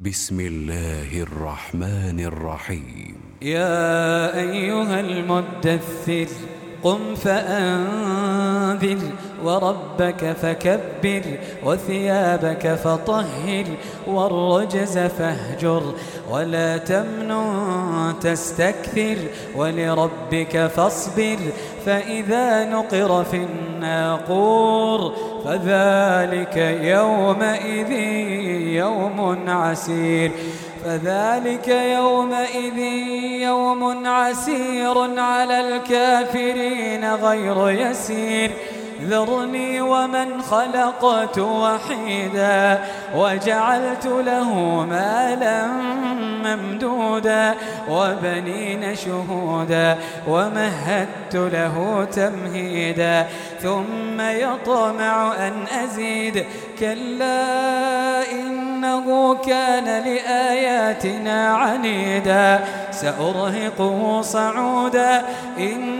بسم الله الرحمن الرحيم. يا أيها المدثر قم فأنذر. وربك فكبر وثيابك فطهر والرجز فاهجر ولا تمنن تستكثر ولربك فاصبر فإذا نقر في الناقور فذلك يومئذ يوم عسير فذلك يومئذ يوم عسير على الكافرين غير يسير ذرني ومن خلقت وحيدا وجعلت له مالا ممدودا وبنين شهودا ومهدت له تمهيدا ثم يطمع أن أزيد كلا إنه كان لآياتنا عنيدا سأرهقه صعودا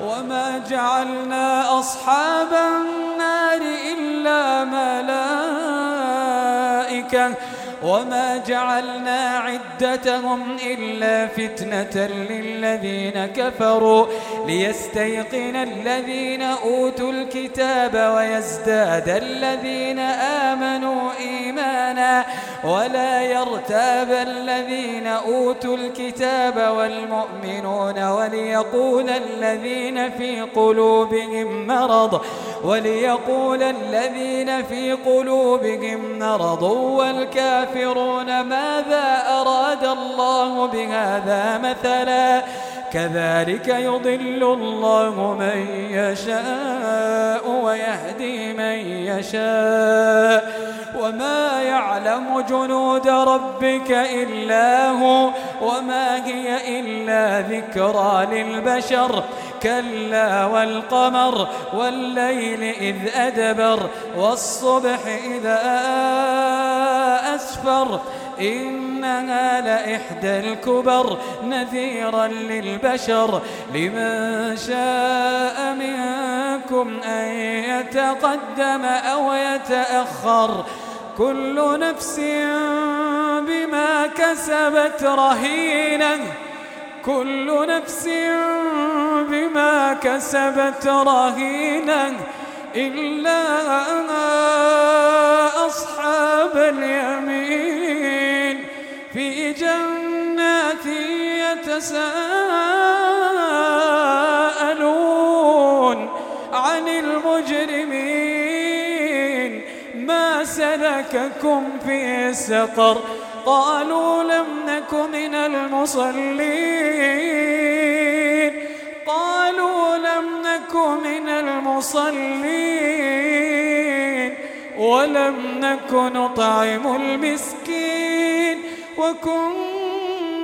وما جعلنا أصحاب النار إلا ملائكة وما جعلنا عدتهم إلا فتنة للذين كفروا ليستيقن الذين أوتوا الكتاب ويزداد الذين آمنوا إيمانا ولا يرتاب الذين أوتوا الكتاب والمؤمنون وليقول الذين في قلوبهم مرض وليقول الذين في قلوبهم مرض والكافرون ماذا أراد الله بهذا مثلا؟ كذلك يضل الله من يشاء ويهدي من يشاء. وما يعلم جنود ربك إلا هو وما هي إلا ذكرى للبشر. كلا والقمر والليل إذ أدبر والصبح إذا أسفر إنها لإحدى الكبر نذيرا للبشر. لمن شاء منكم أن يتقدم أو يتأخر. كل نفس بما كسبت رهينة. كل نفس بما كسبت رهينة. إلا أصحاب اليمين. يتساءلون عن المجرمين ما سلككم في سقر قالوا لم نك من المصلين قالوا لم نك من المصلين ولم نك نطعم المسكين وكنا